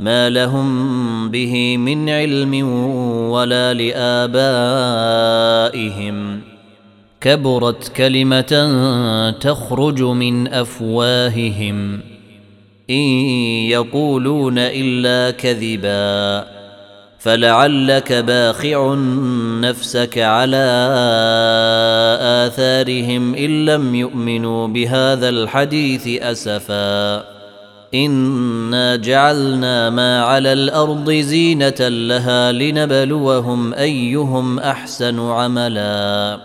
ما لهم به من علم ولا لآبائهم. كبرت كلمة تخرج من أفواههم. إن يقولون إلا كذبا فلعلك باخع نفسك على آثارهم إن لم يؤمنوا بهذا الحديث أسفا. انا جعلنا ما على الأرض زينه لها لنبلوهم ايهم احسن عملا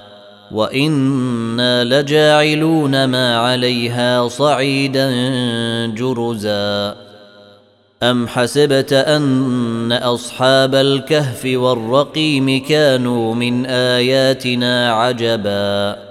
وأنا لجاعلون ما عليها صعيدا جرزا ام حسبت ان اصحاب الكهف والرقيم كانوا من اياتنا عجبا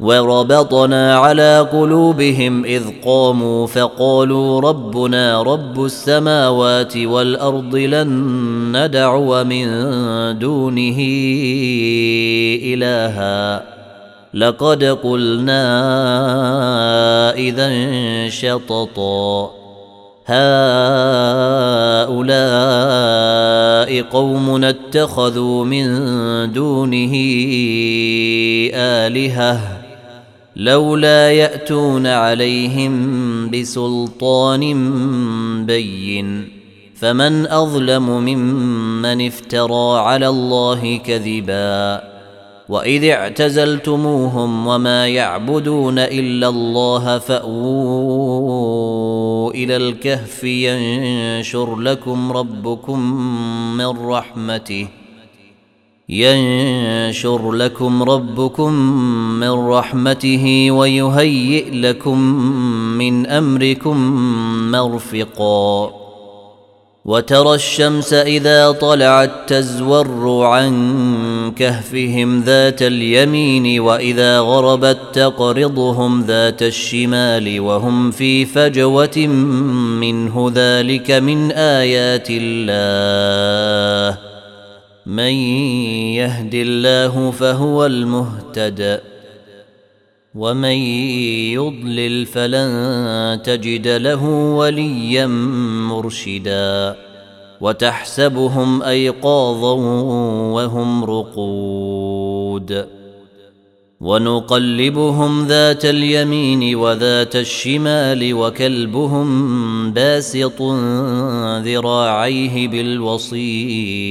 وربطنا على قلوبهم إذ قاموا فقالوا ربنا رب السماوات والأرض لن ندعو من دونه إلها. لقد قلنا إذا شططا. هؤلاء قوم اتخذوا من دونه آلهة. لولا يأتون عليهم بسلطان بين فمن أظلم ممن افترى على الله كذبا وإذ اعتزلتموهم وما يعبدون إلا الله فأووا إلى الكهف ينشر لكم ربكم من رحمته ينشر لكم ربكم من رحمته ويهيئ لكم من أمركم مرفقا. وترى الشمس إذا طلعت تزور عن كهفهم ذات اليمين وإذا غربت تقرضهم ذات الشمال وهم في فجوة منه ذلك من آيات الله. من يهد الله فهو المهتد ومن يضلل فلن تجد له وليا مرشدا وتحسبهم أيقاظا وهم رقود ونقلبهم ذات اليمين وذات الشمال وكلبهم باسط ذراعيه بالوصيد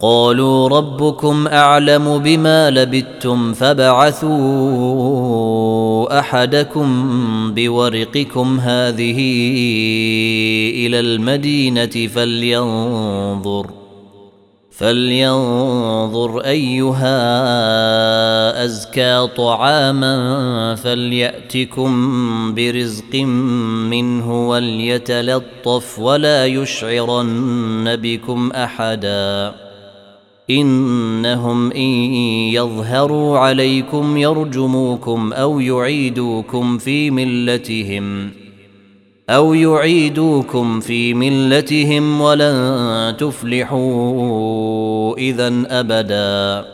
قالوا ربكم أعلم بما لبثتم فبعثوا أحدكم بورقكم هذه إلى المدينة فلينظر فلينظر أيها أزكى طعاما فليأتكم برزق منه وليتلطف ولا يشعرن بكم أحدا إنهم إن يظهروا عليكم يرجموكم أو يعيدوكم في ملتهم أو يعيدوكم في ملتهم ولن تفلحوا إذا أبدا.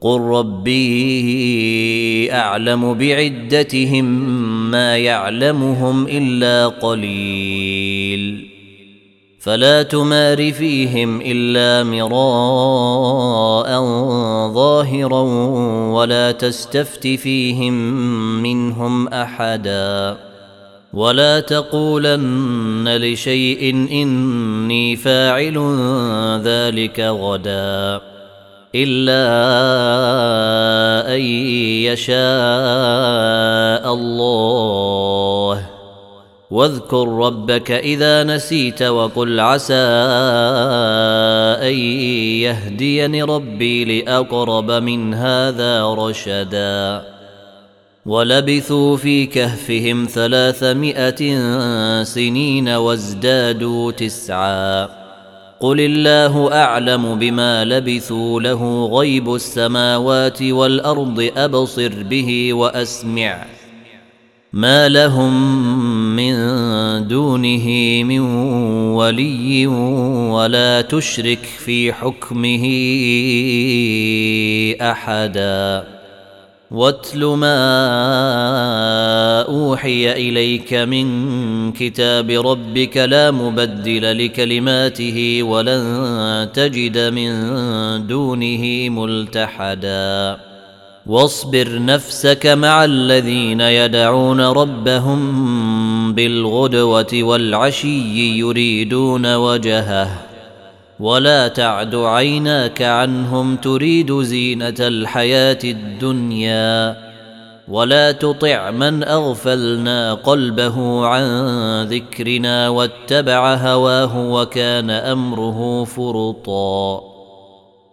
قل ربي اعلم بعدتهم ما يعلمهم الا قليل. فلا تمار فيهم الا مراء ظاهرا ولا تستفت فيهم منهم احدا. ولا تقولن لشيء اني فاعل ذلك غدا. إلا أن يشاء الله. واذكر ربك إذا نسيت وقل عسى أن يهديني ربي لأقرب من هذا رشدا. ولبثوا في كهفهم ثلاثمائة سنين وازدادوا تسعا. قل الله اعلم بما لبثوا له غيب السماوات والارض ابصر به واسمع ما لهم من دونه من ولي ولا تشرك في حكمه احدا واتل ما أوحي إليك من كتاب ربك لا مبدل لكلماته ولن تجد من دونه ملتحدا. واصبر نفسك مع الذين يدعون ربهم بالغدوة والعشي يريدون وجهه. ولا تعد عيناك عنهم تريد زينة الحياة الدنيا ولا تطع من أغفلنا قلبه عن ذكرنا واتبع هواه وكان أمره فرطا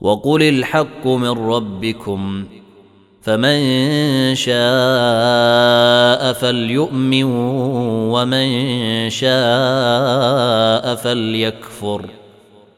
وقل الحق من ربكم فمن شاء فليؤمن ومن شاء فليكفر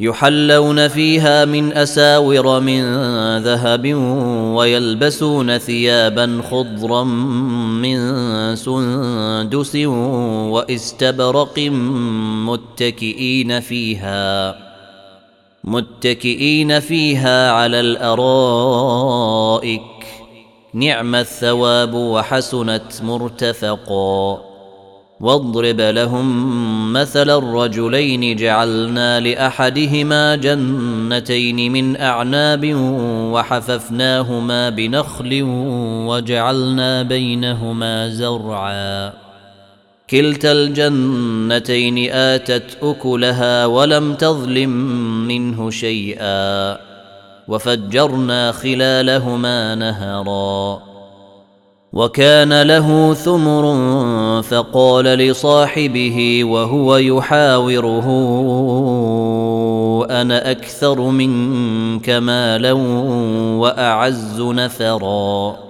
يحلون فيها من أساور من ذهب ويلبسون ثيابا خضرا من سندس وإستبرق متكئين فيها متكئين فيها على الأرائك. نعم الثواب وحسنت مرتفقا. واضرب لهم مثل الرجلين جعلنا لأحدهما جنتين من أعناب وحففناهما بنخل وجعلنا بينهما زرعا. كلتا الجنتين آتت أكلها ولم تظلم منه شيئا. وفجرنا خلالهما نهرا. وكان له ثمر فقال لصاحبه وهو يحاوره أنا أكثر منك مالا وأعز نفرا.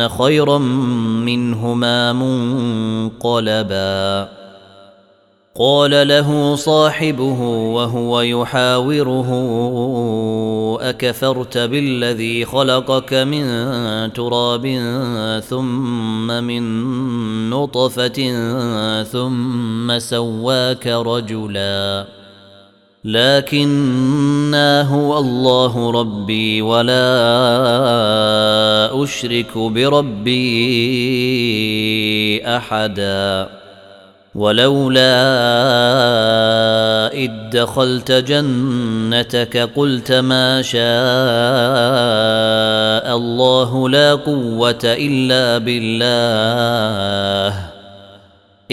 خيرا منهما منقلبا. قال له صاحبه وهو يحاوره أكفرت بالذي خلقك من تراب ثم من نطفة ثم سواك رجلا. لكنا هو الله ربي ولا أشرك بربي أحدا. ولولا إذ دخلت جنتك قلت ما شاء الله لا قوة إلا بالله.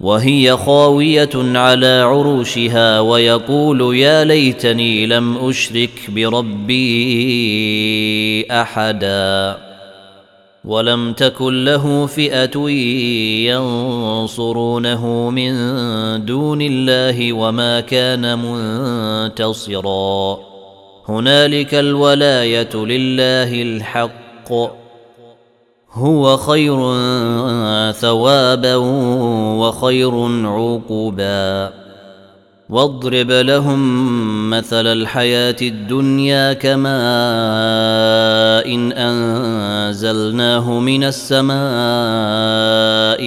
وهي خاوية على عروشها ويقول يا ليتني لم أشرك بربي أحدا ولم تكن له فئة ينصرونه من دون الله وما كان منتصرا. هنالك الولاية لله الحق. هو خير ثوابا وخير عقبا. واضرب لهم مثل الحياة الدنيا كماء إن أنزلناه من السماء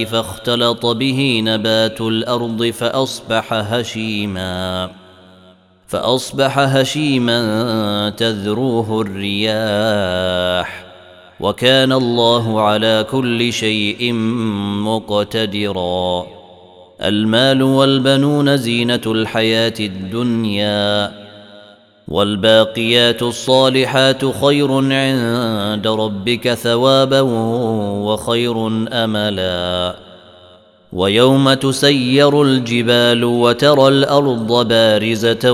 فاختلط به نبات الأرض فأصبح هشيما. فأصبح هشيما تذروه الرياح. وكان الله على كل شيء مقتدراً. المال والبنون زينة الحياة الدنيا والباقيات الصالحات خير عند ربك ثوابا وخير أملا. ويوم تسير الجبال وترى الأرض بارزة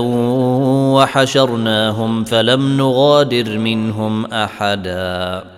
وحشرناهم فلم نغادر منهم أحدا.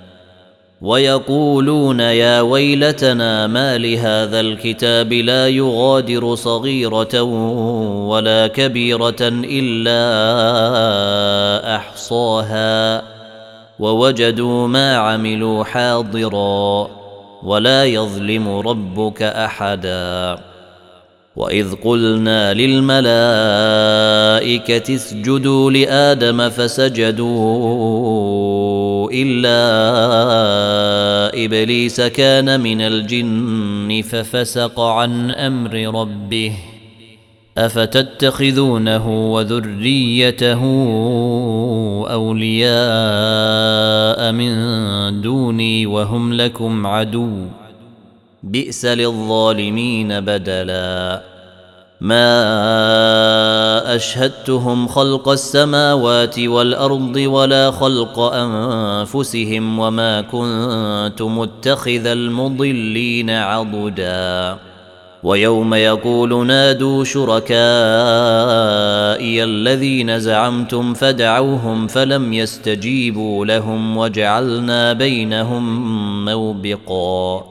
ويقولون يا ويلتنا ما لهذا الكتاب لا يغادر صغيرة ولا كبيرة إلا أحصاها ووجدوا ما عملوا حاضرا ولا يظلم ربك أحدا وإذ قلنا للملائكة اسجدوا لآدم فسجدوا إلا إبليس كان من الجن ففسق عن أمر ربه أفتتخذونه وذريته أولياء من دوني وهم لكم عدو بئس للظالمين بدلا ما اشهدتهم خلق السماوات والارض ولا خلق انفسهم وما كنت متخذ المضلين عضدا ويوم يقول نادوا شركائي الذين زعمتم فدعوهم فلم يستجيبوا لهم وجعلنا بينهم موبقا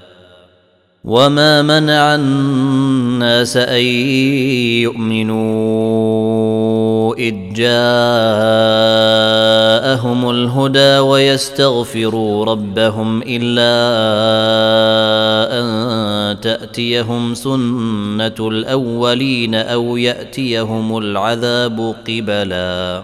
وما منع الناس ان يؤمنوا اذ جاءهم الهدى ويستغفروا ربهم الا ان تاتيهم سنه الاولين أو ياتيهم العذاب قبلا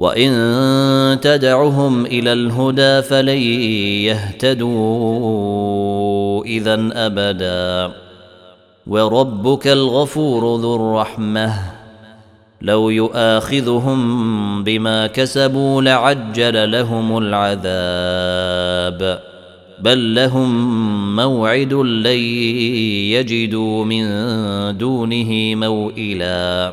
وان تدعهم إلى الهدى فلن يهتدوا اذا ابدا وربك الغفور ذو الرحمه لو يؤاخذهم بما كسبوا لعجل لهم العذاب بل لهم موعد لن يجدوا من دونه موئلا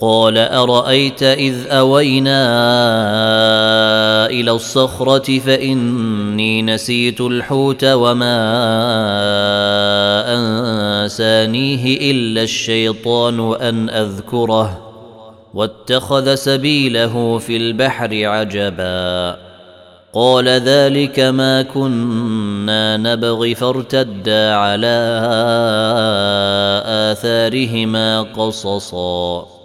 قال أرأيت إذ أوينا إلى الصخرة فإني نسيت الحوت وما أنسانيه إلا الشيطان أن أذكره واتخذ سبيله في البحر عجبا قال ذلك ما كنا نبغي فارتدا على آثارهما قصصا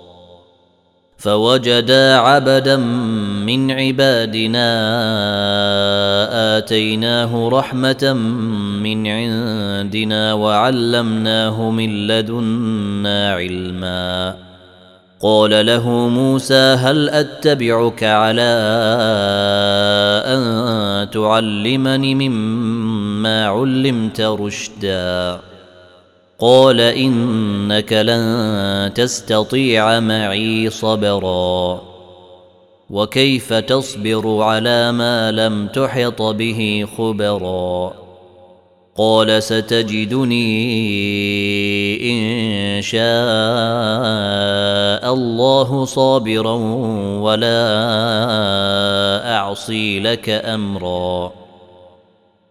فوجدا عبدا من عبادنا آتيناه رحمة من عندنا وعلمناه من لدنا علما. قال له موسى هل أتبعك على أن تعلمني مما علمت رشدا؟ قال إنك لن تستطيع معي صبرا. وكيف تصبر على ما لم تحط به خبرا؟ قال ستجدني إن شاء الله صابرا ولا أعصي لك أمرا.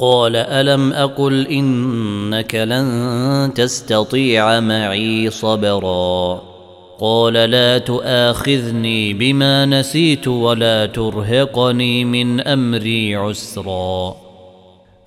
قال ألم أقل إنك لن تستطيع معي صبرا قال لا تؤاخذني بما نسيت ولا ترهقني من أمري عسرا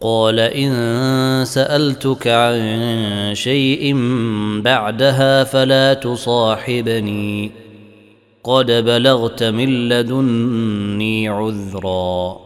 قال إن سألتك عن شيء بعدها فلا تصاحبني. قد بلغت من لدني عذرا.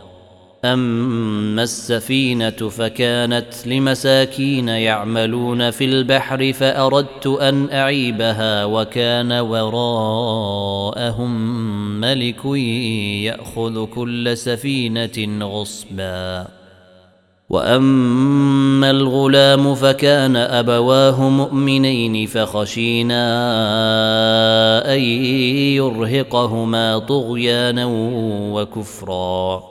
اما السفينة فكانت لمساكين يعملون في البحر فأردت أن أعيبها وكان وراءهم ملك يأخذ كل سفينة غصبا. وأما الغلام فكان أبواه مؤمنين فخشينا أن يرهقهما طغيانا وكفرا.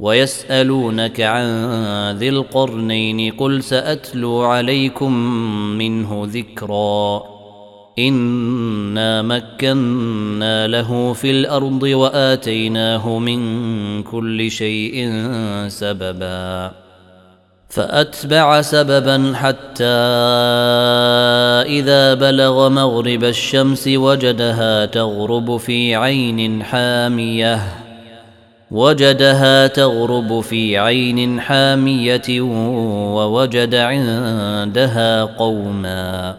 ويسألونك عن ذي القرنين قل سأتلو عليكم منه ذكرا. إنا مكنا له في الأرض وآتيناه من كل شيء سببا. فأتبع سببا حتى إذا بلغ مغرب الشمس وجدها تغرب في عين حامية. وجدها تغرب في عين حامية ووجد عندها قوما.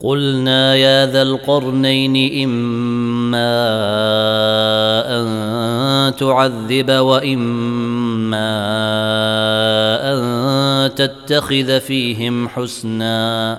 قلنا يا ذا القرنين إما أن تعذب وإما أن تتخذ فيهم حسنا.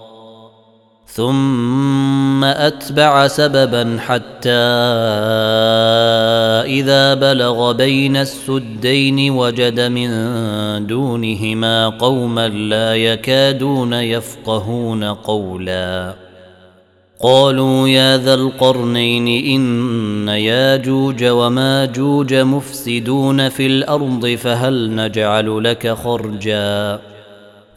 ثم أتبع سببا حتى إذا بلغ بين السدين وجد من دونهما قوما لا يكادون يفقهون قولا. قالوا يا ذا القرنين إن ياجوج وماجوج مفسدون في الأرض فهل نجعل لك خرجا؟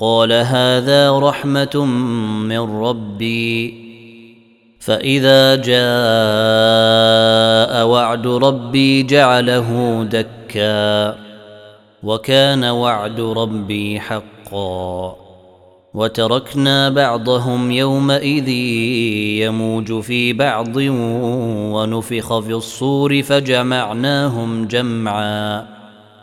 قال هذا رحمة من ربي. فإذا جاء وعد ربي جعله دكا وكان وعد ربي حقا. وتركنا بعضهم يومئذ يموج في بعض ونفخ في الصور فجمعناهم جمعا.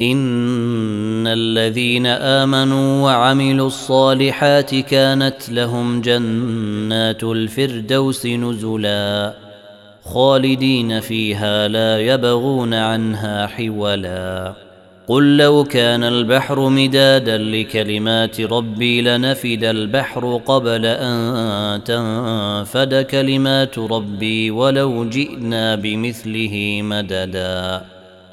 إن الذين آمنوا وعملوا الصالحات كانت لهم جنات الفردوس نزلا خالدين فيها لا يبغون عنها حولا. قل لو كان البحر مدادا لكلمات ربي لنفد البحر قبل أن تنفد كلمات ربي ولو جئنا بمثله مددا.